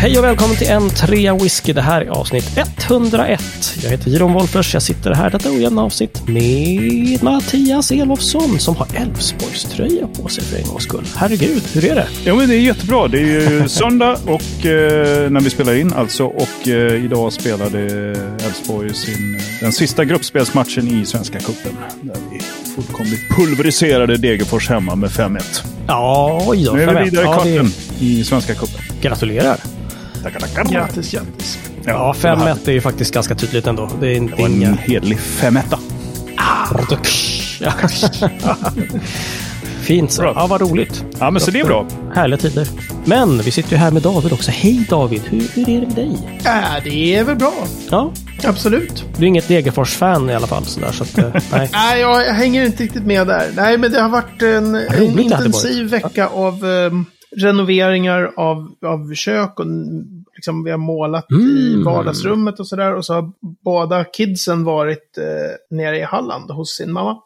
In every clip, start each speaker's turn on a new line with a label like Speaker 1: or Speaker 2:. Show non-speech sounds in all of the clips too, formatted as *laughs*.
Speaker 1: Hej och välkommen till en trea whisky. Det här är avsnitt 101. Jag heter Jiron Wolffers. Jag sitter här detta ojämna avsnitt med Mattias Elofsson som har Elfsborgs tröja på sig för en gångs skull. Herregud, hur är det?
Speaker 2: Ja, men det är jättebra. Det är ju *laughs* söndag och eh, när vi spelar in alltså. Och eh, idag spelade Elfsborg sin, den sista gruppspelsmatchen i Svenska Cupen. Där vi fullkomligt pulveriserade Degerfors hemma med 5-1.
Speaker 1: Ja, oj då.
Speaker 2: Nu är vi vidare i
Speaker 1: Ja, det-
Speaker 2: kvarten i Svenska Cupen.
Speaker 1: Gratulerar.
Speaker 2: Tackar, tackar.
Speaker 3: Grattis, grattis.
Speaker 1: Ja, 5-1 är ju faktiskt ganska tydligt ändå. Det är inte
Speaker 2: Det var en hederlig 5
Speaker 1: Ja. *laughs* Fint så.
Speaker 2: Bra.
Speaker 1: Ja, vad roligt.
Speaker 2: Ja, men så det är bra.
Speaker 1: Härliga tider. Men vi sitter ju här med David också. Hej David, hur, hur är det med dig?
Speaker 3: Äh, det är väl bra.
Speaker 1: Ja,
Speaker 3: Absolut.
Speaker 1: du är inget Degerfors-fan i alla fall. Sådär, så att, eh, *laughs* nej.
Speaker 3: Nej, jag, jag hänger inte riktigt med där. Nej, men det har varit en, en intensiv vecka av ehm, renoveringar av, av kök och liksom, vi har målat i
Speaker 1: Mm.
Speaker 3: vardagsrummet och sådär. Och så har båda kidsen varit eh, nere i Halland hos sin mamma.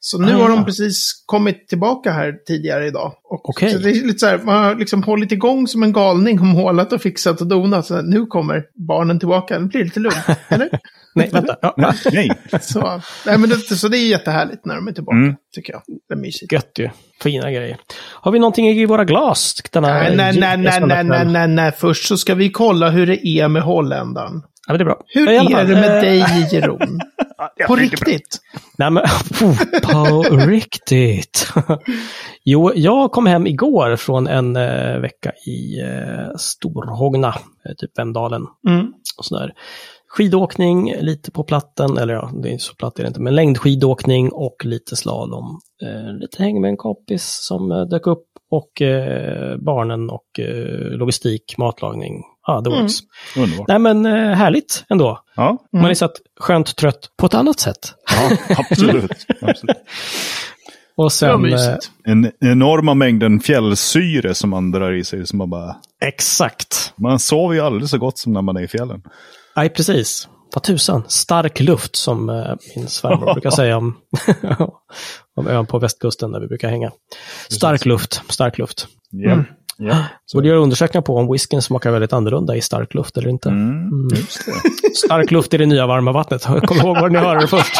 Speaker 3: Så nu
Speaker 1: Ah,
Speaker 3: har de precis kommit tillbaka här tidigare idag. Och
Speaker 1: Okej.
Speaker 3: så det är lite så här, man har liksom hållit igång som en galning och målat och fixat och donat. Så nu kommer barnen tillbaka. Det blir lite lugnt, *laughs* eller?
Speaker 1: Nej, vänta. Ja,
Speaker 2: Nej, nej. *laughs*
Speaker 3: Så, nej, men det, så det är jättehärligt när de är tillbaka,
Speaker 2: Mm.
Speaker 3: tycker jag. Det är mysigt.
Speaker 1: gött ju. Fina grejer. Har vi någonting i våra glas? Denna
Speaker 3: Nej, nej, nej, nej, nej, nej, nej, nej. Först så ska vi kolla hur det är med holländaren.
Speaker 1: Ja, men det är bra.
Speaker 3: Hur är
Speaker 1: fall,
Speaker 3: det med
Speaker 1: eh,
Speaker 3: dig, *laughs* Jeroen? På riktigt?
Speaker 1: Nej, men *laughs* oh, på riktigt. jo, jag kom hem igår från en eh, vecka i eh, Storhogna, typ Vemdalen.
Speaker 3: Mm.
Speaker 1: och sådär. Skidåkning, lite på platten, eller ja, det är inte så platt är det inte, men längdskidåkning och lite slalom. Eh, lite häng med en kompis som eh, dök upp och eh, barnen och eh, logistik, matlagning. Ja, det
Speaker 3: Mm.
Speaker 1: works.
Speaker 2: Underbart.
Speaker 1: Nej men eh, härligt ändå.
Speaker 2: Ja,
Speaker 1: Man är så att skönt trött på ett annat sätt.
Speaker 2: ja absolut. absolut. *laughs*
Speaker 1: Och sen, eh.
Speaker 2: En enorma mängden fjällsyre som man drar i sig. Som man, bara,
Speaker 1: exakt.
Speaker 2: man sover ju aldrig så gott som när man är i fjällen.
Speaker 1: Nej, precis. Vad tusan. Stark luft som eh, min svärmor brukar *laughs* säga om, *laughs* om ön på västkusten där vi brukar hänga. Stark luft, stark luft.
Speaker 2: Ja.
Speaker 3: Mm.
Speaker 2: Ja.
Speaker 1: Borde göra undersökningar på om whiskyn smakar väldigt annorlunda i stark luft eller inte.
Speaker 2: Mm, det. *laughs*
Speaker 1: Stark luft i det nya varma vattnet. Kom ihåg var ni hörde det först.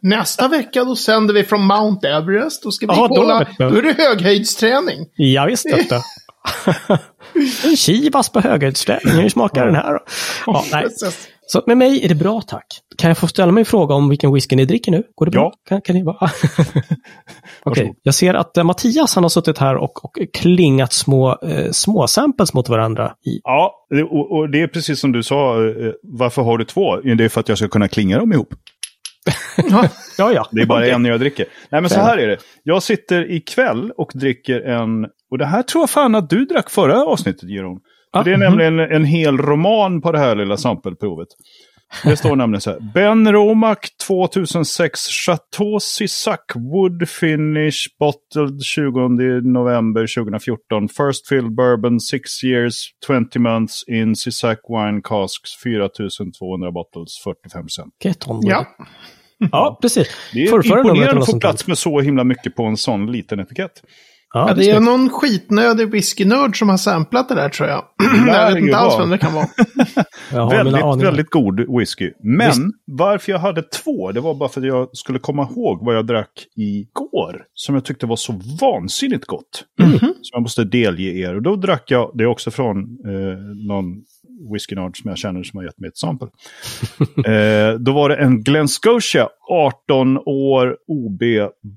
Speaker 3: Nästa vecka då sänder vi från Mount Everest. Då ska vi
Speaker 1: då
Speaker 3: kolla.
Speaker 1: jag.
Speaker 3: Då är det höghöjdsträning.
Speaker 1: Ja, visst du. En kivas på höghöjdsträning. Hur smakar den här? Ja, nej. Så med mig är det bra tack. Kan jag få ställa mig en fråga om vilken whisky ni dricker nu? Går det bra?
Speaker 2: Ja.
Speaker 1: Kan, kan ni bara... *laughs*
Speaker 2: Varsågod.
Speaker 1: jag ser att eh, Mattias han har suttit här och, och klingat små, eh, små samples mot varandra. I,
Speaker 2: Ja, och, och det är precis som du sa. eh, Varför har du två? Det är för att jag ska kunna klinga dem ihop. *laughs*
Speaker 3: Ja.
Speaker 1: ja.
Speaker 2: Det är bara en jag dricker. Nej, men så här är det. Jag sitter ikväll och dricker en... Och det här tror jag fan att du drack förra avsnittet, Jeroen. För
Speaker 1: Ah,
Speaker 2: det är
Speaker 1: mhm.
Speaker 2: nämligen en hel roman på det här lilla sampelprovet. Det står nämligen så här. Ben Romac 2006 Chateau Cisac Wood Finish Bottled 20 november 2014. First filled bourbon 6 years 20 months in Cisac Wine Casks 4200 bottles 45
Speaker 1: Get on with
Speaker 3: ja.
Speaker 1: ja, precis.
Speaker 2: Det är imponerande att få plats med så himla mycket på en sån liten etikett.
Speaker 1: Ja,
Speaker 3: Ja,
Speaker 1: det
Speaker 3: det är någon skitnödig whiskynörd som har samplat det där tror jag. jag vet
Speaker 2: det
Speaker 3: inte alls vem det kan vara. *laughs*
Speaker 2: Väldigt, väldigt god whisky. Men
Speaker 1: Visst.
Speaker 2: varför jag hade två, det var bara för att jag skulle komma ihåg vad jag drack igår. Som jag tyckte var så vansinnigt gott.
Speaker 1: Mm.
Speaker 2: Som jag måste delge er. Och då drack jag, det är också från eh, någon whiskynörd som jag känner som har gett mig ett sample. *laughs* eh, då var det en Glen Scotia, 18 år, OB,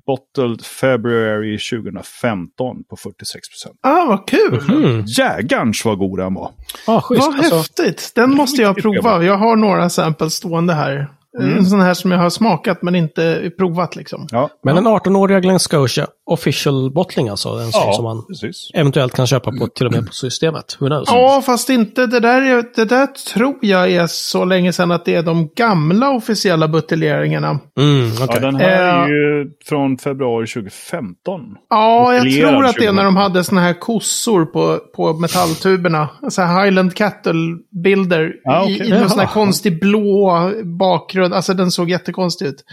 Speaker 2: bottled February 2015 på 46 procent.
Speaker 3: Ah, vad kul!
Speaker 1: Mm.
Speaker 2: Jägarns vad god den var.
Speaker 1: Ja, schysst.
Speaker 3: Vad
Speaker 1: Alltså,
Speaker 3: häftigt! Den måste jag prova. Jag har några samples stående här.
Speaker 2: Mm.
Speaker 3: En sån här som jag har smakat men inte provat liksom.
Speaker 2: Ja,
Speaker 1: men
Speaker 2: ja.
Speaker 1: en 18-åriga Glen Scotia official bottling alltså. En sån
Speaker 2: Ja,
Speaker 1: som man
Speaker 2: precis.
Speaker 1: eventuellt kan köpa på, till och med på systemet. Who knows?
Speaker 3: Ja, fast inte det där. är- Det där tror jag är så länge sedan att det är de gamla officiella buteljeringarna.
Speaker 1: Mm, okej.
Speaker 2: Ja, den här
Speaker 3: Eh,
Speaker 2: är ju från februari 2015.
Speaker 3: Ja, jag tror att det är
Speaker 2: 2000.
Speaker 3: när de hade såna här kossor på, på metalltuberna. Så här Highland Cattle-bilder.
Speaker 2: Ja, okej.
Speaker 3: I, i någon sån här konstig blå bakgrund. Alltså den såg jättekonstig ut.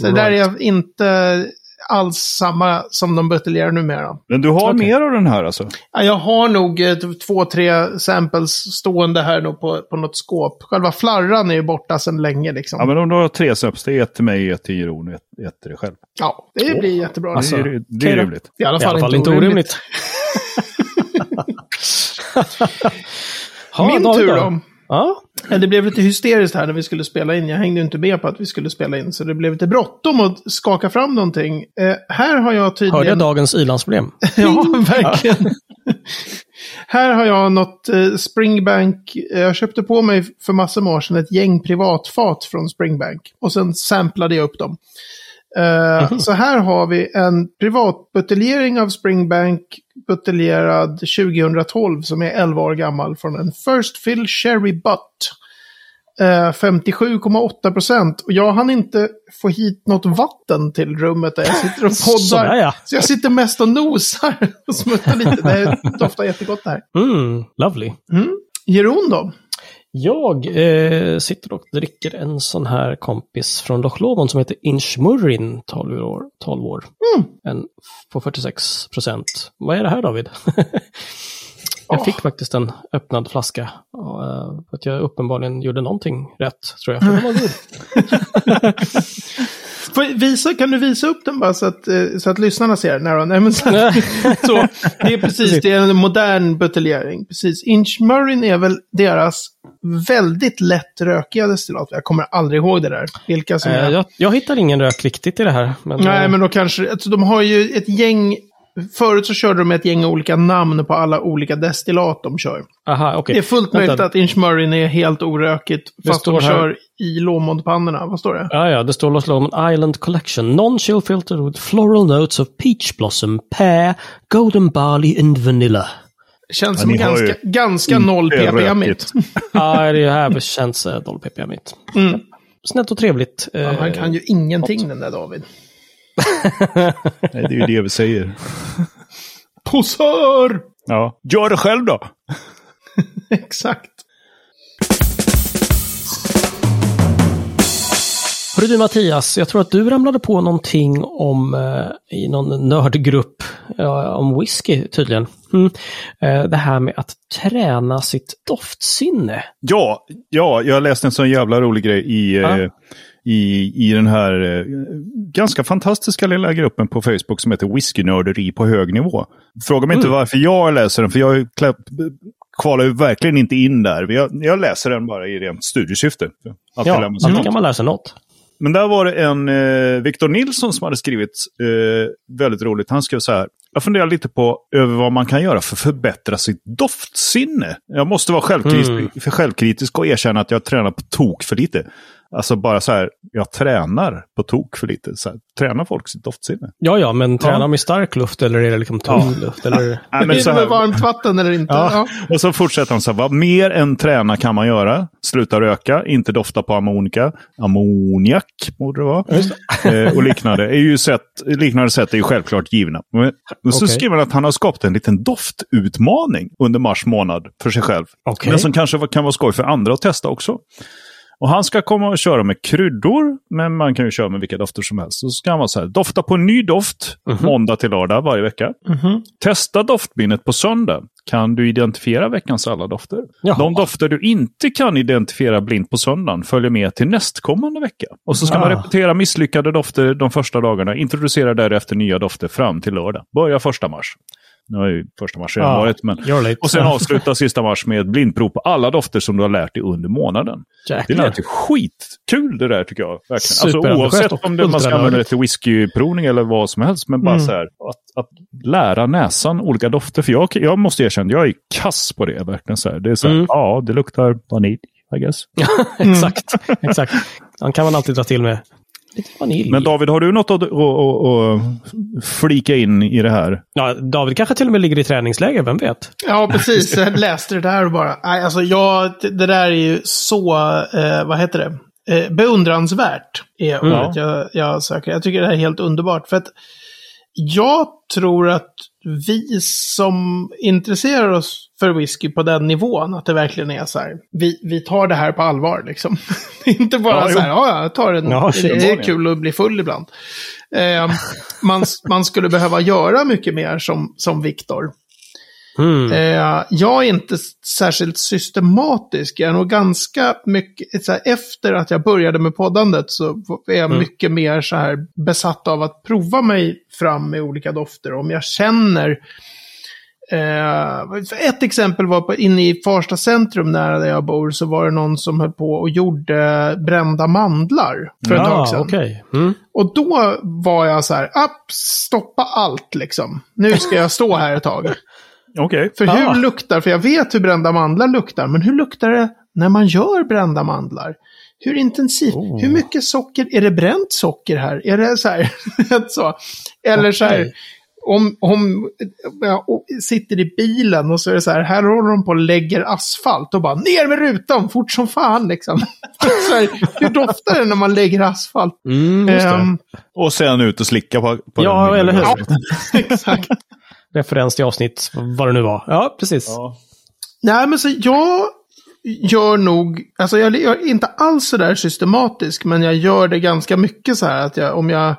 Speaker 3: Så det där är
Speaker 1: Right.
Speaker 3: jag inte alls samma som de buteljerar numera.
Speaker 2: Men du har
Speaker 1: Okej.
Speaker 2: mer av den här alltså?
Speaker 3: Ja, jag har nog eh, två, tre samples stående här nog på, på något skåp. Själva flarran är ju borta sedan länge liksom.
Speaker 2: Ja, men om du har tre subs, det är ett till mig, ett till Jeroen och ett, ett till dig själv.
Speaker 3: Ja, det blir jättebra.
Speaker 1: Alltså,
Speaker 2: det är, det är rimligt.
Speaker 3: I alla
Speaker 1: I
Speaker 3: fall,
Speaker 1: alla fall inte orimligt. *laughs* Ha,
Speaker 3: Min
Speaker 1: David
Speaker 3: tur då.
Speaker 1: Ja,
Speaker 3: Det blev lite hysteriskt här när vi skulle spela in. Jag hängde inte med på att vi skulle spela in, så det blev lite bråttom att skaka fram någonting. Eh, här har jag tydligen...
Speaker 1: hörde jag dagens ilandsproblem? *laughs*
Speaker 3: Ja, verkligen. *laughs* Här har jag något eh, Springbank. eh, Jag köpte på mig för massor med år sedan ett gäng privatfat från Springbank. Och sen samplade jag upp dem. Eh, Så här har vi en privatbuteljering av Springbank buteljerad 2012 som är 11 år gammal från en First Fill Cherry Butt. Eh, 57,8 procent. Och jag hann inte få hit något vatten till rummet där jag sitter och *laughs* poddar.
Speaker 1: Ja.
Speaker 3: Så jag sitter mest och nosar och smuttar lite. Det doftar jättegott det här.
Speaker 1: Mm, lovely.
Speaker 3: Mm. Jeroen då?
Speaker 1: Jag eh, sitter och dricker en sån här kompis från Loch Lomond som heter Inchmurrin, 12 år. 12 år.
Speaker 3: Mm.
Speaker 1: En på 46 procent. Vad är det här David? *laughs* jag
Speaker 3: Åh.
Speaker 1: fick faktiskt en öppnad flaska. Uh, för att jag uppenbarligen gjorde någonting rätt, tror jag. För den var god. *laughs*
Speaker 3: Visa, kan du visa upp den bara så att, eh, så att lyssnarna ser? Nej, nej men så, *laughs* så, det är precis, det är en modern buteljering. Precis. Inchmurrin är väl deras väldigt lätt rökiga destillat. Jag kommer aldrig ihåg det där. Vilka som
Speaker 1: Eh,
Speaker 3: är.
Speaker 1: jag, jag hittar ingen rök riktigt i det här. Men,
Speaker 3: Nej,
Speaker 1: eh,
Speaker 3: men då kanske, alltså, de har ju ett gäng, förut så körde de med ett gäng olika namn på alla olika destillat de kör.
Speaker 1: Aha, okej.
Speaker 3: Det är fullt
Speaker 1: Vänta.
Speaker 3: möjligt att Inchmurrin är helt orökigt, fast de
Speaker 1: här-
Speaker 3: kör i Lomond-pannorna. Vad står det?
Speaker 1: Ja, ja, det står Loch Lomond Island Collection. Non-chill filter with floral notes of peach blossom, pear, golden barley and vanilla.
Speaker 3: Känns
Speaker 2: Ja,
Speaker 3: som ganska, ganska noll ppm-igt. *laughs*
Speaker 1: Ja, det här känns uh, 0 ppm.
Speaker 3: Mm.
Speaker 1: Snällt och trevligt.
Speaker 3: Ja, han kan ju ingenting den där David. *laughs*
Speaker 2: Nej, det är ju det vi säger.
Speaker 3: Posör!
Speaker 2: Ja. Gör det själv då! *laughs*
Speaker 3: Exakt.
Speaker 1: Hörru du Mattias, jag tror att du ramlade på någonting om eh, i någon nördgrupp ja, om whisky tydligen. Mm. Eh, det här med att träna sitt doftsinne.
Speaker 2: Ja, ja, jag läste en sån jävla rolig grej i,
Speaker 1: Ja.
Speaker 2: eh, i, i den här eh, ganska fantastiska lilla gruppen på Facebook som heter Whiskynörderi på hög nivå. Fråga mig inte varför jag läser den, för jag kvalar ju verkligen inte in där. Jag, jag läser den bara i rent studiesyfte. Alltid
Speaker 1: Ja, så
Speaker 2: något.
Speaker 1: kan man sig något.
Speaker 2: Men där var det en eh, Victor Nilsson som hade skrivit eh, väldigt roligt. Han skrev så här. Jag funderar lite på över vad man kan göra för att förbättra sitt doftsinne. Jag måste vara självkritisk,
Speaker 1: Mm.
Speaker 2: självkritisk och erkänna att jag tränar på tok för lite. Alltså bara så här, jag tränar på tok för lite. Så här, tränar folk sitt doftsinne?
Speaker 1: Ja, ja, men tränar
Speaker 2: Ja.
Speaker 1: med stark luft eller är det liksom tunn luft? Eller... *laughs*
Speaker 2: Nej,
Speaker 3: Är
Speaker 2: men så
Speaker 3: det med varmt vatten eller inte?
Speaker 1: Ja.
Speaker 3: Ja.
Speaker 2: och så fortsätter han så här, vad mer än träna kan man göra? Sluta röka, inte dofta på ammonika. Ammoniak borde det vara. Eh, och liknande. Är ju sätt, liknande sätt är ju självklart givna. Men, men så
Speaker 1: Okej.
Speaker 2: skriver han att han har skapat en liten doftutmaning under mars månad för sig själv.
Speaker 1: Okej.
Speaker 2: Men som kanske kan vara skoj för andra att testa också. Och han ska komma och köra med kryddor, men man kan ju köra med vilka dofter som helst. Så ska han vara så här, dofta på en ny doft måndag till lördag varje vecka.
Speaker 3: Mhm.
Speaker 2: Testa doftminnet på söndag. Kan du identifiera veckans alla dofter?
Speaker 1: Jaha.
Speaker 2: De dofter du inte kan identifiera blint på söndagen följer med till nästkommande vecka. Och så ska man
Speaker 1: Ah.
Speaker 2: repetera misslyckade dofter de första dagarna. Introducera därefter nya dofter fram till lördag. Börja första mars. Nu har ju första mars redan
Speaker 1: Ja,
Speaker 2: varit, men... Och sen avsluta sista mars med ett blindprov på alla dofter som du har lärt dig under månaden. Det
Speaker 1: Jäklar.
Speaker 2: lät ju skitkul det där tycker jag. Verkligen. Alltså, oavsett om det, man ska använda det till whiskyprovning eller vad som helst. Men bara
Speaker 3: Mm.
Speaker 2: så här, att, att lära näsan olika dofter. För jag, jag måste erkänna, jag är kass på det. Verkligen så här. Det är så här,
Speaker 1: Mm.
Speaker 2: ja, det luktar vanilj, I guess. *laughs*
Speaker 1: exakt, exakt. Han kan man alltid dra till med lite vanilj.
Speaker 2: Men David, har du något att, att, att, att flika in i det här?
Speaker 1: ja, David kanske till och med ligger i träningsläger, vem vet?
Speaker 3: Ja, precis. Jag läste det där och bara... Nej, alltså jag, det där är ju så, eh, vad heter det? Eh, beundransvärt är
Speaker 1: Mm.
Speaker 3: ordet jag, jag söker. Jag tycker det här är helt underbart. För att jag tror att vi som intresserar oss för whisky på den nivån, att det verkligen är så här, vi, vi tar det här på allvar liksom. *laughs* Det är Inte bara
Speaker 2: Ja,
Speaker 3: så här, ja, jag tar en,
Speaker 1: Ja,
Speaker 3: det är
Speaker 2: uppenbarligen.
Speaker 3: kul att bli full ibland. Eh, man, man skulle behöva göra mycket mer som, som Viktor.
Speaker 1: Mm.
Speaker 3: Eh, jag är inte särskilt systematisk. Jag är nog ganska mycket, så här, efter att jag började med poddandet så är jag
Speaker 1: Mm.
Speaker 3: mycket mer så här besatt av att prova mig fram med olika dofter. Om jag känner Eh, ett exempel var på, inne i Farsta centrum nära där jag bor så var det någon som höll på och gjorde brända mandlar för ett tag sedan.
Speaker 1: okej. Mm.
Speaker 3: Och då var jag så här, upp, stoppa allt liksom. Nu ska jag stå här ett tag. *laughs*
Speaker 2: Okej.
Speaker 3: För
Speaker 1: Ah.
Speaker 3: hur luktar, för jag vet hur brända mandlar luktar, men hur luktar det när man gör brända mandlar? Hur intensivt?
Speaker 1: Oh.
Speaker 3: Hur mycket socker? Är det bränt socker här? Är det så här? *laughs* så. Eller så här, om, om jag sitter i bilen och så är det så här, här håller de på och lägger asfalt och bara ner med rutan fort som fan liksom. *laughs* så här, hur doftar det när man lägger asfalt?
Speaker 1: Mm.
Speaker 3: Ehm,
Speaker 2: Och sen ut och slicka på, på
Speaker 1: Ja,
Speaker 2: den.
Speaker 1: eller hur?
Speaker 3: ja, *laughs* exakt.
Speaker 1: Referens till avsnitt, vad det nu var. Ja, precis.
Speaker 2: Ja.
Speaker 3: Nej, men så jag gör nog, alltså jag jag är inte alls så där systematisk, men jag gör det ganska mycket så här att jag, om jag,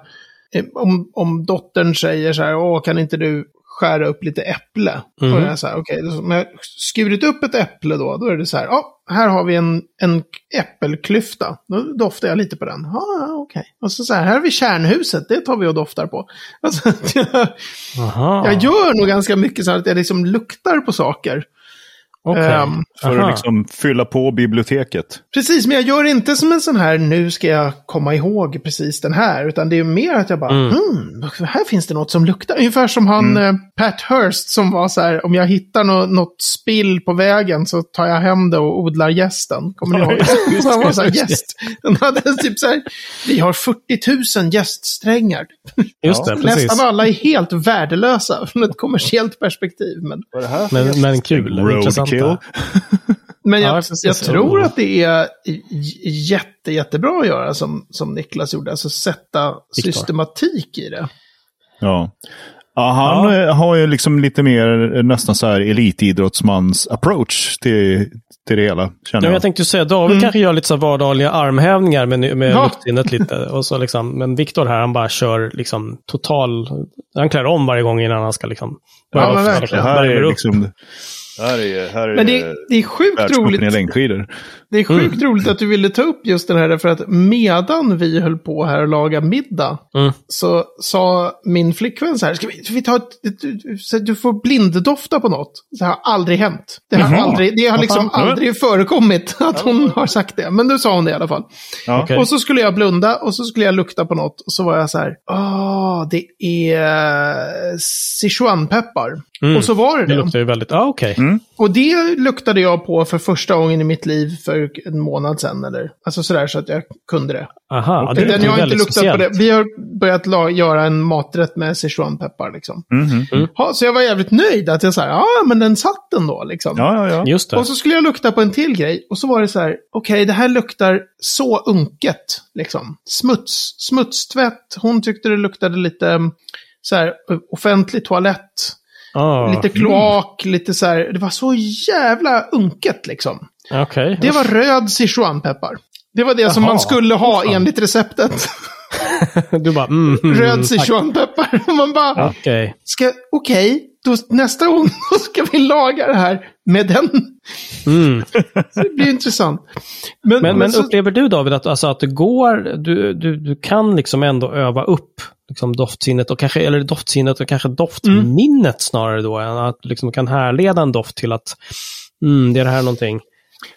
Speaker 3: om, om dottern säger så här, åh, kan inte du skära upp lite äpple?
Speaker 1: Mhm.
Speaker 3: Och är så här, då- om jag skurit upp ett äpple då, då är det så här, ja, här har vi en, en äppelklyfta. Då doftar jag lite på den. Ja, ja, okej. Och så så här, här har vi kärnhuset, det tar vi och doftar på. *laughs* Alltså, jag, jag gör nog ganska mycket så här att jag liksom luktar på saker.
Speaker 1: Okej.
Speaker 3: Ehm,
Speaker 2: För
Speaker 1: Aha.
Speaker 2: att liksom fylla på biblioteket.
Speaker 3: Precis, men jag gör inte som en sån här, nu ska jag komma ihåg precis den här. Utan det är mer att jag bara,
Speaker 1: Mm.
Speaker 3: hmm, här finns det något som luktar. Ungefär som han, eh, Pat Hurst, som var så här, om jag hittar nå- något spill på vägen så tar jag hem det och odlar gästen. Kommer ni ihåg? *laughs* han var så här, gäst. Han hade typ så här, vi har 40 000 gäststrängar.
Speaker 1: Just det, precis.
Speaker 3: Nästan alla är helt värdelösa från ett kommersiellt perspektiv. Men?
Speaker 1: Men, men kul.
Speaker 2: Roadkill.
Speaker 1: Intressanta. *laughs*
Speaker 3: Men jag,
Speaker 1: Ja, precis.
Speaker 3: jag tror att det är jätte, jättebra att göra som, som Niklas gjorde. Alltså sätta
Speaker 1: Viktor.
Speaker 3: systematik i det.
Speaker 2: Ja. Ja, han
Speaker 1: Ja.
Speaker 2: eh, har ju liksom lite mer eh, nästan så här elitidrottsmans approach till, till det hela. Känner jag.
Speaker 1: jag tänkte säga, David kanske gör lite så här vardagliga armhävningar med, med
Speaker 3: Ja.
Speaker 1: luktsinnet lite. *laughs* Och så liksom, men Viktor här, han bara kör liksom total... Han klär om varje gång innan han ska liksom...
Speaker 3: Ja, men verkligen.
Speaker 2: det här är
Speaker 1: upp.
Speaker 2: liksom... Här är, här är
Speaker 3: Men det, det är sjukt roligt.
Speaker 2: längdskidor.
Speaker 3: Det är sjukt roligt att du ville ta upp just den här. För att medan vi höll på här och laga middag.
Speaker 1: Mm.
Speaker 3: Så sa min flickvän så här. Ska vi, ska vi ta ett, ett, du får blinddofta på något. Det har aldrig hänt. Det har,
Speaker 2: Jaha.
Speaker 3: aldrig, det har liksom aldrig förekommit *laughs* att hon har sagt det. Men nu sa hon det i alla fall.
Speaker 2: Ja.
Speaker 3: Och så skulle jag blunda och så skulle jag lukta på något. Och så var jag så här, åh, det är Sichuanpeppar.
Speaker 1: Mm.
Speaker 3: Och så var det
Speaker 1: Det
Speaker 3: det.
Speaker 1: luktar ju väldigt... Ja, okej.
Speaker 3: Och det luktade jag på för första gången i mitt liv för en månad sedan. Eller, alltså sådär så att jag kunde det.
Speaker 1: Aha, det ju
Speaker 3: jag har inte luktat
Speaker 1: speciellt.
Speaker 3: på det. Vi har börjat la- göra en maträtt med Sichuanpeppar liksom.
Speaker 2: Mhm.
Speaker 3: Ja, så jag var jävligt nöjd att jag sa, ja men den satt ändå liksom.
Speaker 2: Ja, ja, ja.
Speaker 1: Just det.
Speaker 3: Och så skulle jag lukta på en till grej. Och så var det så här, okej, det här luktar så unket. Liksom. Smuts, smutstvätt. Hon tyckte det luktade lite mm, så här, offentlig toalett.
Speaker 1: Ah,
Speaker 3: Lite kloak, lite så här. Det var så jävla unket liksom.
Speaker 1: Okej.
Speaker 3: Det var röd Sichuanpeppar. Det var det som
Speaker 1: Jaha.
Speaker 3: man skulle ha enligt receptet. *laughs*
Speaker 1: Du bara... Mm, mm,
Speaker 3: röd. Sichuanpeppar. Man bara,
Speaker 1: Okej.
Speaker 3: ska, okej, då nästa gång *laughs* då ska vi laga det här med den.
Speaker 1: Mm. *laughs*
Speaker 3: Det blir intressant.
Speaker 1: Men, men
Speaker 3: så-
Speaker 1: upplever du David att, alltså, att det går, du, du, du kan liksom ändå öva upp liksom doftsinnet, och kanske, eller doftsinnet och kanske doftminnet snarare då, än att du liksom kan härleda en doft till att mm, det är det här någonting.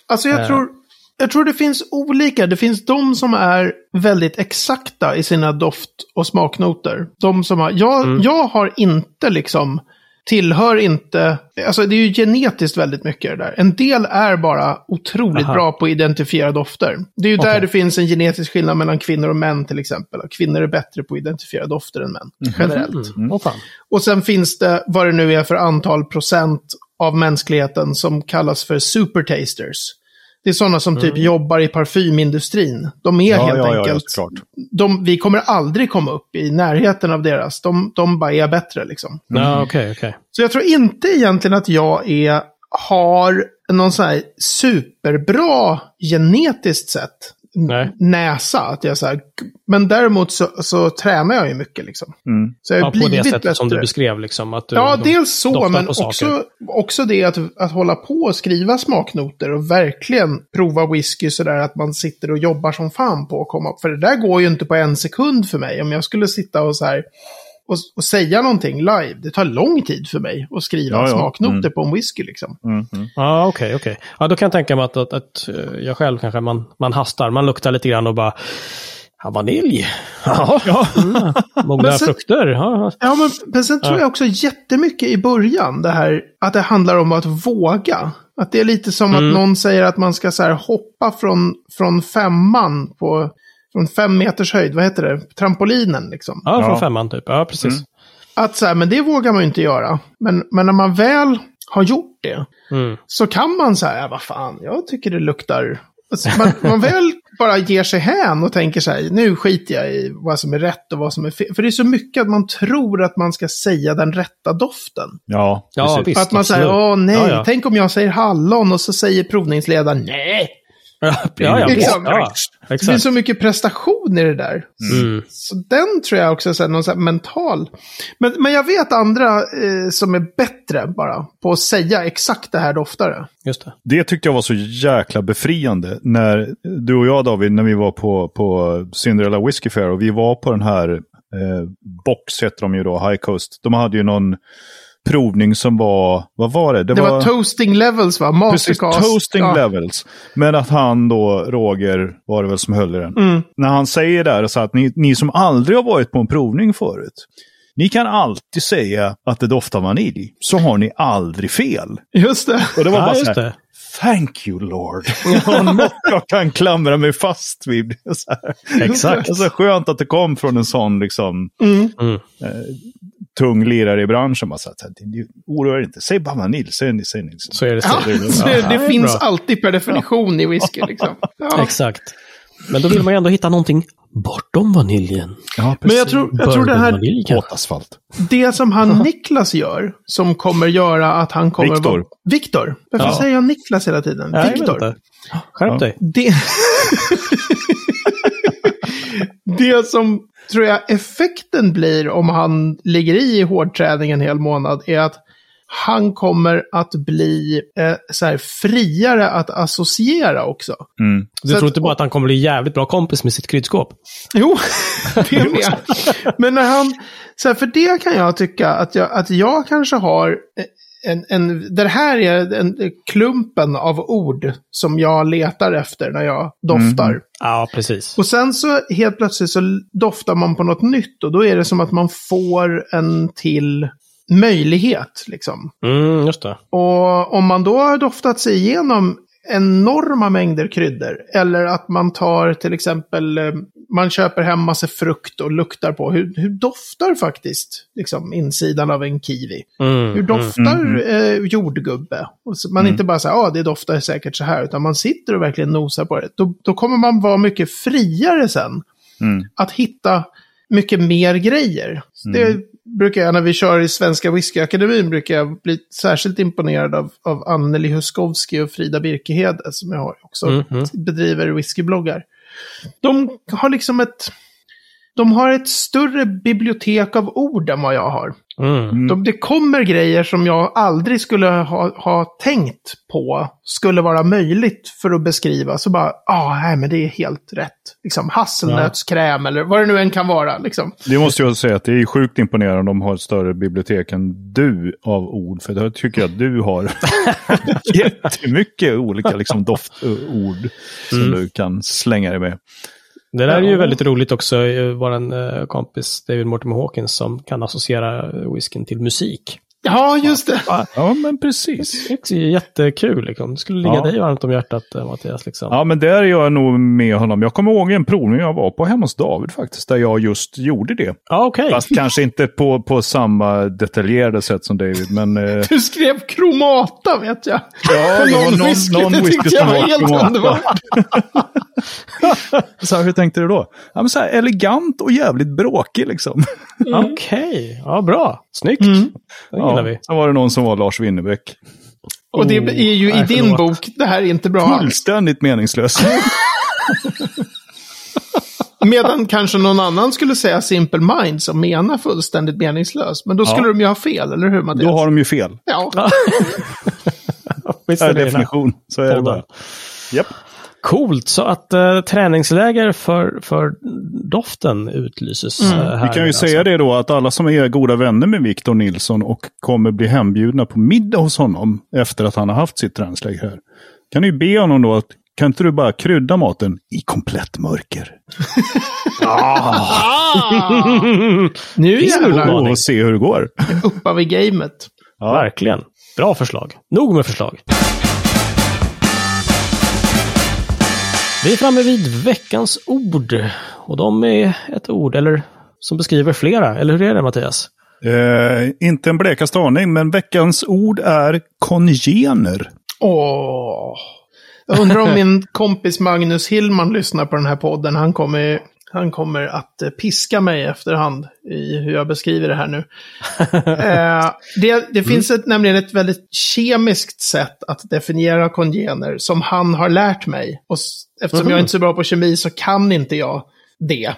Speaker 3: Alltså jag
Speaker 1: Eh.
Speaker 3: tror, jag tror det finns olika. Det finns de som är väldigt exakta i sina doft och smaknoter. De som har, jag,
Speaker 1: Mm.
Speaker 3: jag har inte liksom, tillhör inte, alltså det är ju genetiskt väldigt mycket det där. En del är bara otroligt
Speaker 1: Aha.
Speaker 3: bra på att identifiera dofter. Det är ju där
Speaker 1: Okej.
Speaker 3: det finns en genetisk skillnad mellan kvinnor och män till exempel. Kvinnor är bättre på att identifiera dofter än män, generellt.
Speaker 1: Mm. Åh fan.
Speaker 3: Och sen finns det vad det nu är för antal procent av mänskligheten som kallas för supertasters. Det är sådana som typ jobbar i parfymindustrin. De är
Speaker 2: Ja,
Speaker 3: helt
Speaker 2: ja, ja,
Speaker 3: enkelt...
Speaker 2: såklart.
Speaker 3: de, vi kommer aldrig komma upp i närheten av deras. De, de bara är bättre liksom.
Speaker 1: Ja, okej, okej.
Speaker 3: Så jag tror inte egentligen att jag är, har någon sån här superbra genetiskt sett.
Speaker 1: Nej.
Speaker 3: näsa. Att jag så här, men däremot så, så tränar jag ju mycket liksom.
Speaker 2: Mm.
Speaker 3: Så jag har
Speaker 1: Ja, på
Speaker 3: blivit
Speaker 1: det sättet
Speaker 3: bättre.
Speaker 1: som du beskrev. Liksom, att du,
Speaker 3: Ja,
Speaker 1: de
Speaker 3: dels så, men
Speaker 1: på
Speaker 3: också, också det att, att hålla på och skriva smaknoter och verkligen prova whisky sådär att man sitter och jobbar som fan på att komma upp. För det där går ju inte på en sekund för mig. Om jag skulle sitta och så här och, och säga någonting live, det tar lång tid för mig att skriva
Speaker 2: Ja, ja.
Speaker 3: smaknoter
Speaker 2: Mm.
Speaker 3: på en whisky liksom.
Speaker 2: Mm. Mm.
Speaker 1: Ja, okej, okej. Ja, då kan jag tänka mig att, att, att eh, jag själv kanske, man, man hastar, man luktar lite grann och bara, ja, vanilj. *laughs* Ja, ja. Mm. mogna
Speaker 3: Men sen-
Speaker 1: frukter. Ja,
Speaker 3: Ja, men, men sen tror
Speaker 1: Ja.
Speaker 3: jag också jättemycket i början det här att det handlar om att våga. Att det är lite som
Speaker 1: Mm.
Speaker 3: att någon säger att man ska så här hoppa från, från femman på från fem meters höjd, vad heter det, trampolinen liksom.
Speaker 1: ja, från
Speaker 2: Ja.
Speaker 1: femman typ. Ja, precis.
Speaker 2: Mm.
Speaker 3: Att så här, men det vågar man ju inte göra. Men, men när man väl har gjort det
Speaker 1: Mm.
Speaker 3: så kan man säga, ja, vad fan, jag tycker det luktar... Alltså, man, man väl bara ger sig hän och tänker så här, nu skiter jag i vad som är rätt och vad som är fel. För det är så mycket att man tror att man ska säga den rätta doften.
Speaker 2: Ja,
Speaker 1: Ja, visst.
Speaker 3: att man säger, åh nej,
Speaker 1: Ja, ja.
Speaker 3: tänk om jag säger hallon och så säger provningsledaren nej.
Speaker 1: Ja, ja.
Speaker 3: Liksom.
Speaker 1: ja
Speaker 3: Det finns
Speaker 1: exakt.
Speaker 3: så mycket prestation i det där.
Speaker 1: Mm.
Speaker 3: Så den tror jag också är så här, någon så här mental. Men, men jag vet andra eh, som är bättre bara på att säga exakt det här doftare.
Speaker 1: Just det.
Speaker 2: Det tyckte jag var så jäkla befriande när du och jag David, när vi var på, på Cinderella Whiskey Fair och vi var på den här eh, Box heter de ju då, High Coast. De hade ju någon provning som var, vad var det?
Speaker 3: Det var, toasting levels va?
Speaker 2: Precis, toasting
Speaker 3: ja.
Speaker 2: levels. Men att han då, Roger, var det väl som höll i den.
Speaker 3: Mm.
Speaker 2: När han säger där så att ni, ni som aldrig har varit på en provning förut. Ni kan alltid säga att det doftar vanilj. Så har ni aldrig fel.
Speaker 3: Just det.
Speaker 2: Och det var
Speaker 1: Ja,
Speaker 2: bara så
Speaker 1: just
Speaker 2: här,
Speaker 1: det.
Speaker 2: Thank you Lord. Något jag kan klamra mig fast vid. Så här.
Speaker 1: Exakt.
Speaker 2: Det är så skönt att det kom från en sån liksom,
Speaker 3: Mm.
Speaker 1: Mm.
Speaker 2: Tung lirare i branschen. Bara så här, "Det- det- Oroa er inte, säg bara vanilj. Säg säg ni.
Speaker 1: Så är det så.
Speaker 3: Ja, så
Speaker 1: Ja,
Speaker 3: det,
Speaker 1: det
Speaker 3: finns
Speaker 1: bra.
Speaker 3: alltid per definition i whisky liksom. *laughs* Ja.
Speaker 1: Exakt. Men då vill man ju ändå hitta någonting bortom vaniljen.
Speaker 2: Ja,
Speaker 3: Men jag tror, jag tror det här.
Speaker 2: Båtasfalt.
Speaker 3: det som han Niklas gör, som kommer göra att han kommer...
Speaker 2: Viktor.
Speaker 3: vara- Viktor. Varför
Speaker 1: Ja.
Speaker 3: säger jag Niklas hela tiden?
Speaker 1: Vet
Speaker 3: Viktor.
Speaker 1: inte. Skärp
Speaker 2: Ja.
Speaker 1: dig.
Speaker 3: Det... *laughs* *laughs* det som tror jag effekten blir om han ligger i hårdträning en hel månad är att han kommer att bli eh, så här, friare att associera också.
Speaker 2: Mm.
Speaker 1: Du
Speaker 3: Så
Speaker 1: tror
Speaker 3: att-
Speaker 1: inte bara att han kommer bli jävligt bra kompis med sitt kryddskåp?
Speaker 3: Jo, *laughs* det är med. Men när han, så här, för det kan jag tycka att jag, att jag kanske har en, en, det här är en, klumpen av ord som jag letar efter när jag doftar.
Speaker 1: Ja, precis.
Speaker 3: Och sen så helt plötsligt så doftar man på något nytt och då är det som att man får en till möjlighet. Liksom.
Speaker 1: Mm, just det.
Speaker 3: Och om man då har doftat sig igenom enorma mängder kryddor, eller att man tar till exempel, eh, man köper hem massa frukt och luktar på, hur, hur doftar faktiskt liksom, insidan av en kiwi?
Speaker 1: Mm,
Speaker 3: Hur doftar
Speaker 2: mm,
Speaker 3: eh, jordgubbe? Och så, man inte bara säger, ja ah, det doftar säkert så här, utan man sitter och verkligen nosar på det. Då, då kommer man vara mycket friare sen
Speaker 2: Mm.
Speaker 3: att hitta mycket mer grejer. Det brukar jag, när vi kör i Svenska Whiskyakademin, brukar jag bli särskilt imponerad av, av Anneli Huskowski och Frida Birkehede, som jag har också
Speaker 1: Mm, mm.
Speaker 3: bedriver whiskybloggar. De har liksom ett... De har ett större bibliotek av ord än vad jag har.
Speaker 1: Mm.
Speaker 3: De, det kommer grejer som jag aldrig skulle ha, ha tänkt på skulle vara möjligt för att beskriva. Så bara, ja, ah, nej men det är helt rätt. Liksom hasselnötskräm eller vad det nu än kan vara. Liksom.
Speaker 2: Det måste jag säga att det är sjukt imponerande om de har ett större bibliotek än du av ord. För jag tycker att du har *laughs* jättemycket olika liksom, doftord som du kan slänga dig med.
Speaker 1: Det där är ju väldigt roligt också. Vår eh, kompis David Mortimer Hawkins som kan associera whiskyn till musik.
Speaker 3: Ja, just det.
Speaker 2: Ja, men precis.
Speaker 1: Det är jättekul. Liksom. Det skulle ligga
Speaker 2: Ja.
Speaker 1: dig varmt om hjärtat, eh, Mattias. Liksom.
Speaker 2: Ja, men där är jag nog med honom. Jag kommer ihåg en provning jag var på hemma hos David faktiskt, där jag just gjorde det.
Speaker 1: Ja, okej.
Speaker 2: Fast kanske inte på, på samma detaljerade sätt som David, men... Eh, *laughs*
Speaker 3: Du skrev kromata, vet jag.
Speaker 2: ja, det var
Speaker 3: Någon
Speaker 2: någon,
Speaker 3: whisky,
Speaker 2: någon
Speaker 3: det
Speaker 2: whisky
Speaker 3: tyckte jag
Speaker 2: som
Speaker 3: var
Speaker 2: kromata. *laughs* Så här, hur tänkte du då? Ja, men så här, elegant och jävligt bråkig liksom.
Speaker 1: Okej, ja bra. Snyggt.
Speaker 3: Mm.
Speaker 1: Det gillar vi.
Speaker 2: Sen var det någon som var Lars Winnerbäck.
Speaker 3: Och det är ju i
Speaker 1: nej,
Speaker 3: din bok, det här är inte bra.
Speaker 2: Fullständigt meningslös. *laughs*
Speaker 3: Medan kanske någon annan skulle säga Simple Minds och mena fullständigt meningslös. Men då skulle
Speaker 2: Ja.
Speaker 3: de ju ha fel, eller hur Mattias?
Speaker 2: Då har de ju fel.
Speaker 3: Ja. *laughs*
Speaker 1: Visst är det
Speaker 2: definition. Så är det bara. Japp.
Speaker 1: Coolt, så att eh, träningsläger för, för doften utlyses
Speaker 3: Mm.
Speaker 1: eh, här.
Speaker 2: Vi kan ju
Speaker 1: alltså.
Speaker 2: säga det då att alla som är goda vänner med Victor Nilsson och kommer bli hembjudna på middag hos honom efter att han har haft sitt träningsläger här. Kan ju be honom då att kan inte du bara krydda maten i komplett mörker? *laughs*
Speaker 3: Ah! nu jävlar.
Speaker 2: Och se hur det går.
Speaker 3: uppar vi gamet.
Speaker 2: Ja.
Speaker 1: Verkligen. Bra förslag. Nog med förslag. Vi är framme vid veckans ord. Och de är ett ord, eller som beskriver flera. Eller hur är det Mattias?
Speaker 2: Eh, inte en blekaste aning, men veckans ord är kongener.
Speaker 3: Åh. Jag undrar om min kompis Magnus Hillman lyssnar på den här podden. Han kommer, han kommer att eh, piska mig efterhand i hur jag beskriver det här nu. *laughs* eh, det det finns ett, nämligen ett väldigt kemiskt sätt att definiera kongener som han har lärt mig. Och eftersom jag inte är så bra på kemi så kan inte jag det.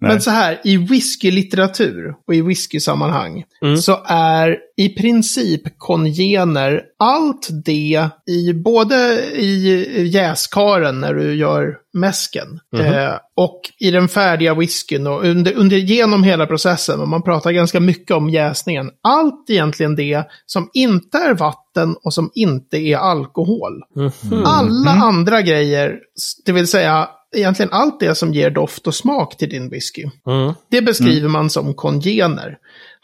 Speaker 2: Nej.
Speaker 3: Men så här, i whiskylitteratur och i whiskysammanhang
Speaker 1: Mm.
Speaker 3: så är i princip kongener allt det i både i jäskaren när du gör mäsken eh, och i den färdiga whiskyn och under, under genom hela processen. Och man pratar ganska mycket om jäsningen. Allt egentligen det som inte är vatten och som inte är alkohol.
Speaker 1: Mhm.
Speaker 3: Alla andra grejer, det vill säga egentligen allt det som ger doft och smak till din whisky.
Speaker 1: Mm.
Speaker 3: Det beskriver man som kongener.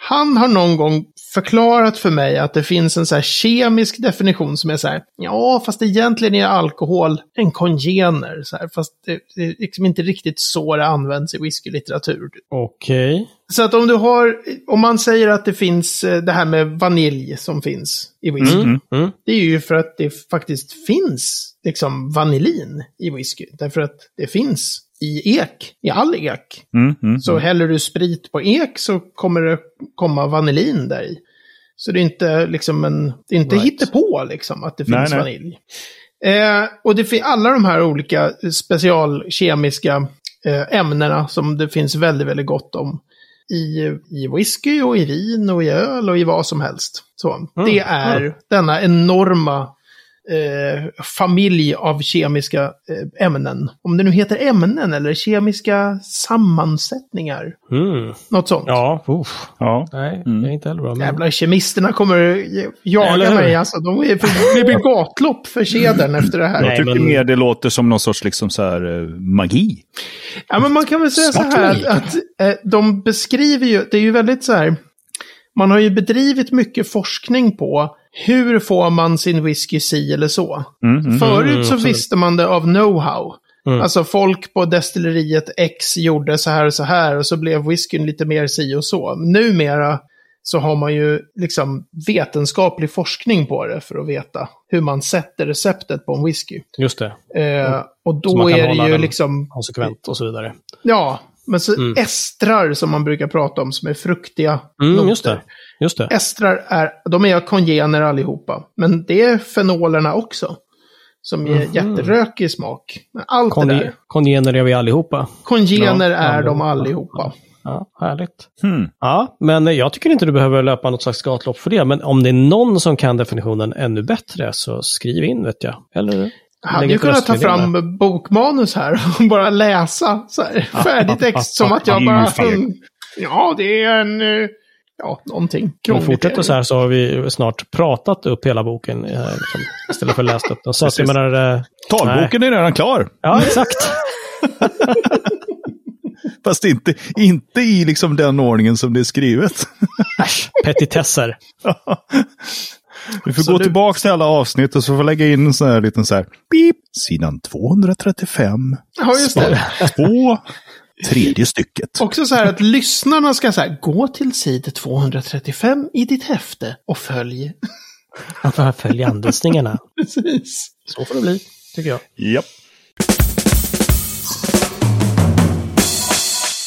Speaker 3: Han har någon gång förklarat för mig att det finns en så här kemisk definition som är så här, ja, fast egentligen är alkohol en kongener. Så här, fast det, det är liksom inte riktigt så det används i whiskylitteratur.
Speaker 1: Okej.
Speaker 3: Så att om du har, om man säger att det finns eh, det här med vanilj som finns i whisky.
Speaker 1: Mm. Mm.
Speaker 3: Det är ju för att det faktiskt finns liksom vanillin i whisky. Därför att det finns i ek, i all ek.
Speaker 2: Mm, mm,
Speaker 3: Så häller du sprit på ek så kommer det komma vanillin där i. Så det är inte liksom en, det är inte
Speaker 1: Right.
Speaker 3: hittepå liksom att det finns
Speaker 2: Nej, nej.
Speaker 3: vanilj. Eh, och det finns alla de här olika specialkemiska eh, ämnena som det finns väldigt, väldigt gott om. I, I whisky och i vin och i öl och i vad som helst. Så, det är denna enorma eh, familj av kemiska eh, ämnen. Om det nu heter ämnen eller kemiska sammansättningar.
Speaker 1: Mm.
Speaker 3: Något sånt.
Speaker 1: Ja, uff.
Speaker 2: Ja.
Speaker 1: Nej,
Speaker 2: Mm.
Speaker 1: det är inte heller bra. Men...
Speaker 3: Jävla kemisterna kommer jaga mig. Alltså, de är för, det blir gatlopp för kedern efter det här.
Speaker 1: Nej,
Speaker 2: Jag tycker
Speaker 1: men-
Speaker 2: mer det låter som någon sorts liksom så här, eh, magi.
Speaker 3: Ja, men man kan väl säga så
Speaker 1: Smart
Speaker 3: här
Speaker 1: logik.
Speaker 3: att eh, de beskriver ju, det är ju väldigt så här, man har ju bedrivit mycket forskning på hur får man sin whisky si eller så.
Speaker 2: Mm, mm.
Speaker 3: Förut så
Speaker 1: absolut.
Speaker 3: visste man det av know-how.
Speaker 1: Mm.
Speaker 3: Alltså folk på destilleriet X gjorde så här och så här och så blev whiskyn lite mer si och så. Numera så har man ju liksom vetenskaplig forskning på det för att veta hur man sätter receptet på en whisky.
Speaker 1: Just det.
Speaker 3: Eh, och
Speaker 1: Så man
Speaker 3: då
Speaker 1: kan
Speaker 3: är
Speaker 1: hålla
Speaker 3: det ju liksom
Speaker 1: Konsekvent och så vidare.
Speaker 3: Ja, men så
Speaker 1: Mm.
Speaker 3: estrar som man brukar prata om som är fruktiga
Speaker 1: Mm,
Speaker 3: noter.
Speaker 1: Just det. Det.
Speaker 3: Estrar är, de är kongener allihopa. Men det är fenolerna också. Som ger
Speaker 1: Mhm.
Speaker 3: jätterökig smak. Men allt det
Speaker 1: Konge-
Speaker 3: där.
Speaker 1: Kongener är vi allihopa.
Speaker 3: Kongener
Speaker 1: Ja,
Speaker 3: är de
Speaker 1: allihopa. Ja, härligt.
Speaker 2: Hmm.
Speaker 1: Ja, men jag tycker inte du behöver löpa något slags gatlopp för det. Men om det är någon som kan definitionen ännu bättre så skriv in vet jag. Eller
Speaker 3: Jag hade ju kunnat ta fram bokmanus här och *laughs* bara läsa så här, färdig text som att jag
Speaker 2: Det
Speaker 3: bara... Mm, ja, det är en... Ja, någonting.
Speaker 1: Om vi
Speaker 3: Krångligt
Speaker 1: fortsätter så här så har vi snart pratat upp hela boken eh, liksom, istället för läst upp den. Så att jag menar, eh,
Speaker 2: Talboken är redan klar.
Speaker 1: Ja, exakt. *laughs*
Speaker 2: Fast inte, inte i liksom den ordningen som det är skrivet.
Speaker 1: Äsch, petitesser. *laughs*
Speaker 2: Vi får
Speaker 3: Så
Speaker 2: gå
Speaker 3: du-
Speaker 2: tillbaka till alla avsnitt och så får vi lägga in en sån här liten så här, beep, sidan 235,
Speaker 3: Ja, just det.
Speaker 2: två, tredje stycket.
Speaker 3: Också så här att lyssnarna ska så här, gå till sid 235 i ditt häfte och följ.
Speaker 1: Får följa anvisningarna. *laughs*
Speaker 3: Precis.
Speaker 1: Så får det bli, tycker jag.
Speaker 2: Japp.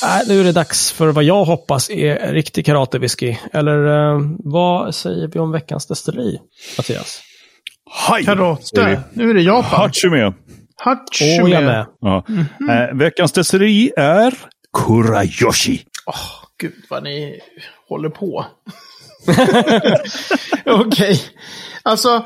Speaker 1: Äh, nu är det dags för vad jag hoppas är riktig karatewhisky. Eller eh, vad säger vi om veckans destilleri, Mattias?
Speaker 2: Vi.
Speaker 3: Karate. Nu är det Japan.
Speaker 2: Hachime.
Speaker 1: Åh, jag med.
Speaker 2: Ja.
Speaker 3: Mhm.
Speaker 2: Eh, veckans destilleri är Kurayoshi.
Speaker 3: Åh, gud vad ni håller på. *laughs* Okej. Alltså,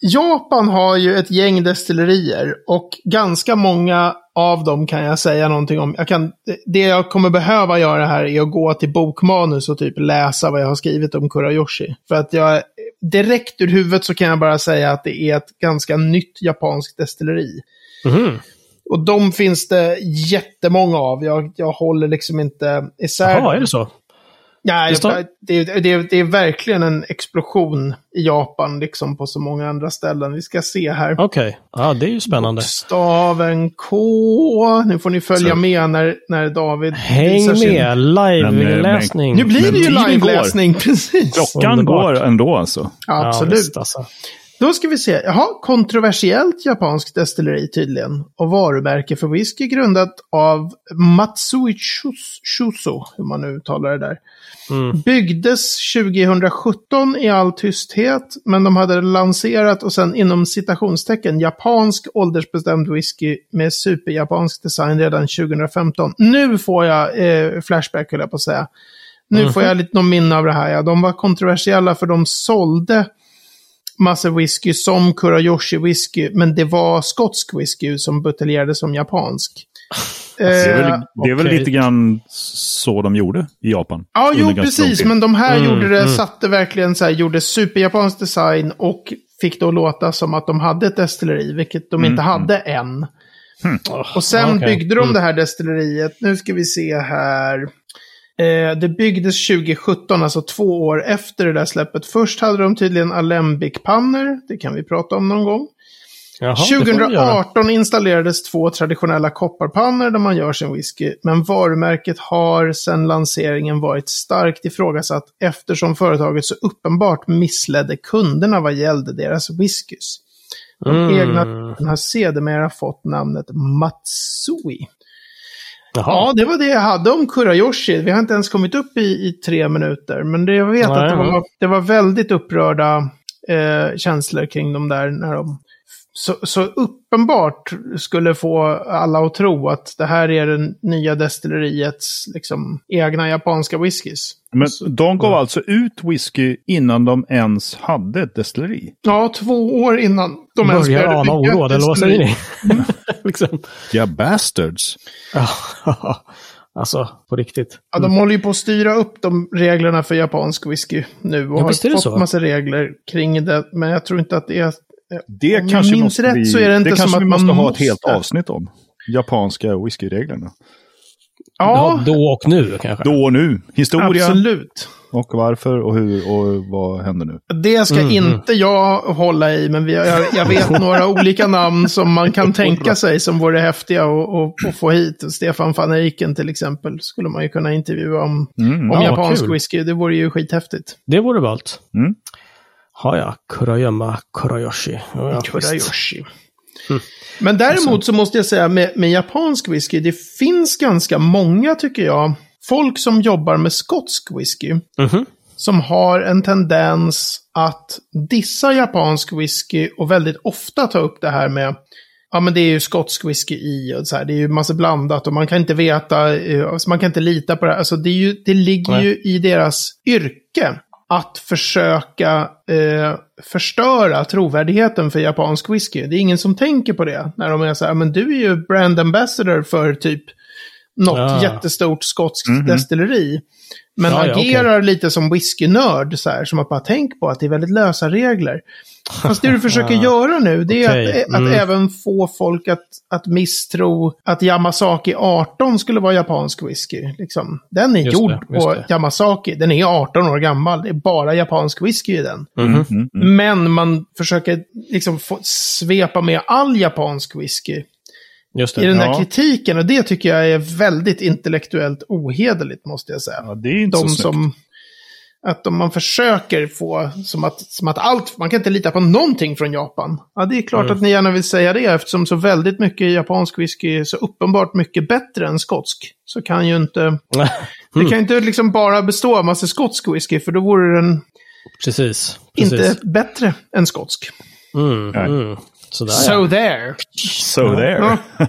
Speaker 3: Japan har ju ett gäng destillerier och ganska många av dem kan jag säga någonting om. Jag kan, det jag kommer behöva göra här är att gå till bokmanus och typ läsa vad jag har skrivit om Kurayoshi. För att jag direkt ur huvudet så kan jag bara säga att det är ett ganska nytt japanskt destilleri.
Speaker 1: Mhm.
Speaker 3: Och de finns det jättemånga av. Jag, jag håller liksom inte isär
Speaker 1: Jaha, är det så?
Speaker 3: Nej,
Speaker 1: Det står-
Speaker 3: det, det, det, det är verkligen en explosion i Japan, liksom på så många andra ställen. Vi ska se här.
Speaker 1: Okej. Ja, det är ju spännande.
Speaker 3: Staven K. Nu får ni följa
Speaker 2: Så.
Speaker 3: med när, när David
Speaker 1: Häng
Speaker 3: visar sin-
Speaker 1: med, live-läsning.
Speaker 3: Nu blir
Speaker 2: Men
Speaker 3: det ju liveläsning, *laughs* precis.
Speaker 2: Klockan går ändå alltså.
Speaker 3: Ja, absolut.
Speaker 1: Ja, visst, alltså.
Speaker 3: Då ska vi se. Jaha, kontroversiellt japanskt destilleri tydligen. Och varumärke för whisky grundat av Matsui Shus- Shuso, hur man nu uttalar det där.
Speaker 1: Mm.
Speaker 3: Byggdes 2017 i all tysthet, men de hade lanserat och sen inom citationstecken japansk åldersbestämd whisky med superjapansk design redan 2015. Nu får jag eh, flashback, höll jag på att säga. Nu får jag lite någon minne av det här. Ja. De var kontroversiella för de sålde massa whisky som Kurayoshi whisky, men det var skotsk whisky som buteljerades som japansk. *laughs*
Speaker 2: Det är väl,
Speaker 3: Eh,
Speaker 2: det är väl lite grann så de gjorde i Japan.
Speaker 3: Ja, jo, precis. Men de här
Speaker 1: Mm,
Speaker 3: gjorde det,
Speaker 1: mm.
Speaker 3: satte verkligen så här, gjorde superjapansk design och fick då låta som att de hade ett destilleri, vilket de inte hade än. Och sen
Speaker 1: okej.
Speaker 3: byggde de
Speaker 1: Mm.
Speaker 3: det här destilleriet. Nu ska vi se här. Eh, det byggdes 2017, alltså två år efter det där släppet. Först hade de tydligen Alembic-pannor. Det kan vi prata om någon gång.
Speaker 1: Jaha, det får vi göra.
Speaker 3: 2018 installerades två traditionella kopparpannor där man gör sin whisky, men varumärket har sedan lanseringen varit starkt ifrågasatt eftersom företaget så uppenbart missledde kunderna vad gällde deras whiskys. De
Speaker 1: Mm.
Speaker 3: egna har sedermera fått namnet Matsui. Ja,
Speaker 1: Jaha.
Speaker 3: det var det jag hade om Kurayoshi. Vi har inte ens kommit upp i, i tre minuter, men det, jag vet
Speaker 1: Nej,
Speaker 3: att det var, det var väldigt upprörda eh, känslor kring dem där när de så, så uppenbart skulle få alla att tro att det här är det nya destilleriets liksom, egna japanska whiskys.
Speaker 2: Men de gav alltså ut whisky innan de ens hade ett destilleri.
Speaker 3: Ja, två år innan de ens började
Speaker 1: ana oråd, eller vad säger ni? Liksom.
Speaker 2: Ja, bastards. *laughs*
Speaker 1: Alltså, på riktigt.
Speaker 3: Ja, de håller ju på att styra upp de reglerna för japansk whisky nu och
Speaker 1: Ja,
Speaker 3: har
Speaker 1: det
Speaker 3: fått
Speaker 1: så.
Speaker 3: massa regler kring det. Men jag tror inte att det är...
Speaker 2: Det
Speaker 3: Om
Speaker 2: kanske
Speaker 3: minns
Speaker 2: måste
Speaker 3: rätt
Speaker 2: vi,
Speaker 3: så är det inte
Speaker 2: kanske
Speaker 3: som att
Speaker 2: vi
Speaker 3: man
Speaker 2: måste ha ett
Speaker 3: måste.
Speaker 2: helt avsnitt om. Japanska whiskyreglerna.
Speaker 3: Ja,
Speaker 1: Ja, då och nu kanske.
Speaker 2: Då och nu. Historia
Speaker 3: absolut.
Speaker 2: och varför och hur och vad händer nu.
Speaker 3: Det ska
Speaker 1: Mm,
Speaker 3: inte jag hålla i, men vi, jag, jag vet *laughs* några olika namn som man kan tänka sig som vore häftiga att- få hit. Stefan van Eycken till exempel skulle man ju kunna intervjua om,
Speaker 2: Mm.
Speaker 3: om
Speaker 1: Ja,
Speaker 3: japansk
Speaker 1: kul.
Speaker 3: whisky. Det vore ju skithäftigt.
Speaker 1: Det vore ballt.
Speaker 2: Mm.
Speaker 1: Har jag Kurayama Kurayoshi. Ja, ja,
Speaker 3: Men däremot så måste jag säga med, med japansk whisky, det finns ganska många tycker jag, folk som jobbar med skotsk whisky.
Speaker 1: Mhm.
Speaker 3: som har en tendens att dissa japansk whisky och väldigt ofta ta upp det här med Ja men det är ju skotsk whisky i och så här, det är ju massa blandat och man kan inte veta, eh, alltså man kan inte lita på det. här. Alltså det, ju, det ligger
Speaker 1: Nej.
Speaker 3: ju i deras yrke att försöka eh, förstöra trovärdigheten för japansk whisky. Det är ingen som tänker på det när de är så här, men du är ju brand ambassador för typ något
Speaker 1: Ja.
Speaker 3: jättestort skotskt
Speaker 2: Mhm.
Speaker 3: destilleri. Men
Speaker 1: Ja, ja,
Speaker 3: agerar lite som whiskynörd, så här, som att bara tänk på att det är väldigt lösa regler. Fast det du *laughs* försöker
Speaker 1: Ja.
Speaker 3: göra nu, det är
Speaker 1: Okej,
Speaker 3: att, att
Speaker 1: mm.
Speaker 3: även få folk att, att misstro att Yamasaki 18 skulle vara japansk whisky. Liksom. Den är
Speaker 1: Just
Speaker 3: gjord
Speaker 1: det,
Speaker 3: på
Speaker 1: det.
Speaker 3: Yamasaki, den är 18 år gammal, det är bara japansk whisky i den.
Speaker 2: Mm, mm.
Speaker 3: Men man försöker liksom få svepa med all japansk whisky
Speaker 1: Just
Speaker 3: i
Speaker 1: det.
Speaker 3: den där
Speaker 2: Ja.
Speaker 3: kritiken. Och det tycker jag är väldigt intellektuellt ohederligt, måste jag säga
Speaker 2: Ja, det är inte
Speaker 3: de
Speaker 2: så snyggt.
Speaker 3: som... Att om man försöker få, som att, som att allt, man kan inte lita på någonting från Japan. Ja, det är klart
Speaker 1: Mm.
Speaker 3: att ni gärna vill säga det eftersom så väldigt mycket japansk whisky är så uppenbart mycket bättre än skotsk. Så kan ju inte, *laughs* det kan ju inte liksom bara bestå av massa skotsk whisky för då vore den
Speaker 1: Precis.
Speaker 3: inte
Speaker 1: Precis.
Speaker 3: bättre än skotsk.
Speaker 1: Mm, mm. Sådär
Speaker 3: So
Speaker 1: ja.
Speaker 3: there.
Speaker 2: So there. *laughs*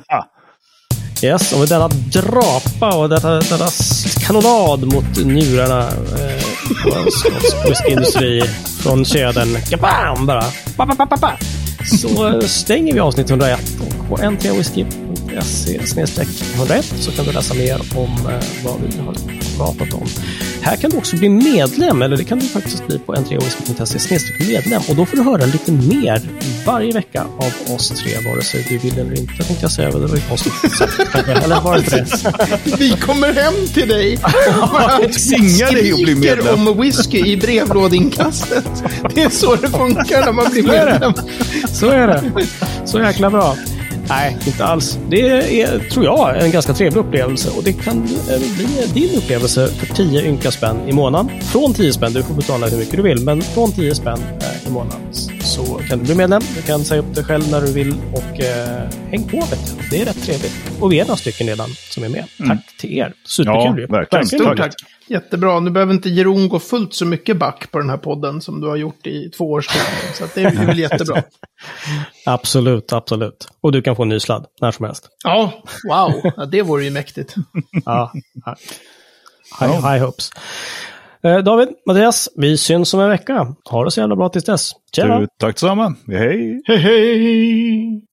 Speaker 1: Yes, och med denna drapa och detta, denna kanonad mot njurarna eh, på en skotsk whiskyindustri från kedjan kabam bara. Pa, pa, pa, pa, pa. Så *laughs* stänger vi avsnitt 101 och på ntrwhisky.se 101 så kan du läsa mer om eh, vad vi har pratat om. Här kan du också bli medlem, eller det kan du faktiskt bli på ntrwhisky.se medlem och då får du höra lite mer varje vecka av oss tre, vare sig du vill eller inte, tänkte jag säga. Det var ju konstigt. Eller var det?
Speaker 3: Vi kommer hem till dig *laughs*
Speaker 2: tvingar dig att bli medlem.
Speaker 3: om whisky i brevlådinkastet. Det är så det funkar när man blir
Speaker 1: Så är det.
Speaker 3: medlem.
Speaker 1: Så är det. Så jäkla bra. Nej, inte alls. Det är, tror jag, en ganska trevlig upplevelse. Och det kan eh, bli din upplevelse för 10 ynka spänn i månaden. Från 10 spänn, du får betala hur mycket du vill, men från 10 spänn eh, i månaden så kan du bli medlem. Du kan säga upp dig själv när du vill och eh, häng på. Vet du. Det är rätt trevligt. Och vi är några stycken redan som är med. Tack till er. Superkul.
Speaker 2: Ja, verkligen.
Speaker 3: Stort tack. Jättebra. Nu behöver inte Jeroen gå fullt så mycket back på den här podden som du har gjort i två års tid. Så det är väl jättebra. *laughs*
Speaker 1: Absolut, absolut. Och du kan få en ny sladd när som helst.
Speaker 3: Ja, wow. Ja, det vore ju mäktigt.
Speaker 1: Ja. *laughs* High, high hopes. Eh, David, Mattias, vi syns om en vecka. Ha det så jävla bra tills dess. Tjena!
Speaker 2: Du, tack detsamma. Hej.
Speaker 3: Hej, hej!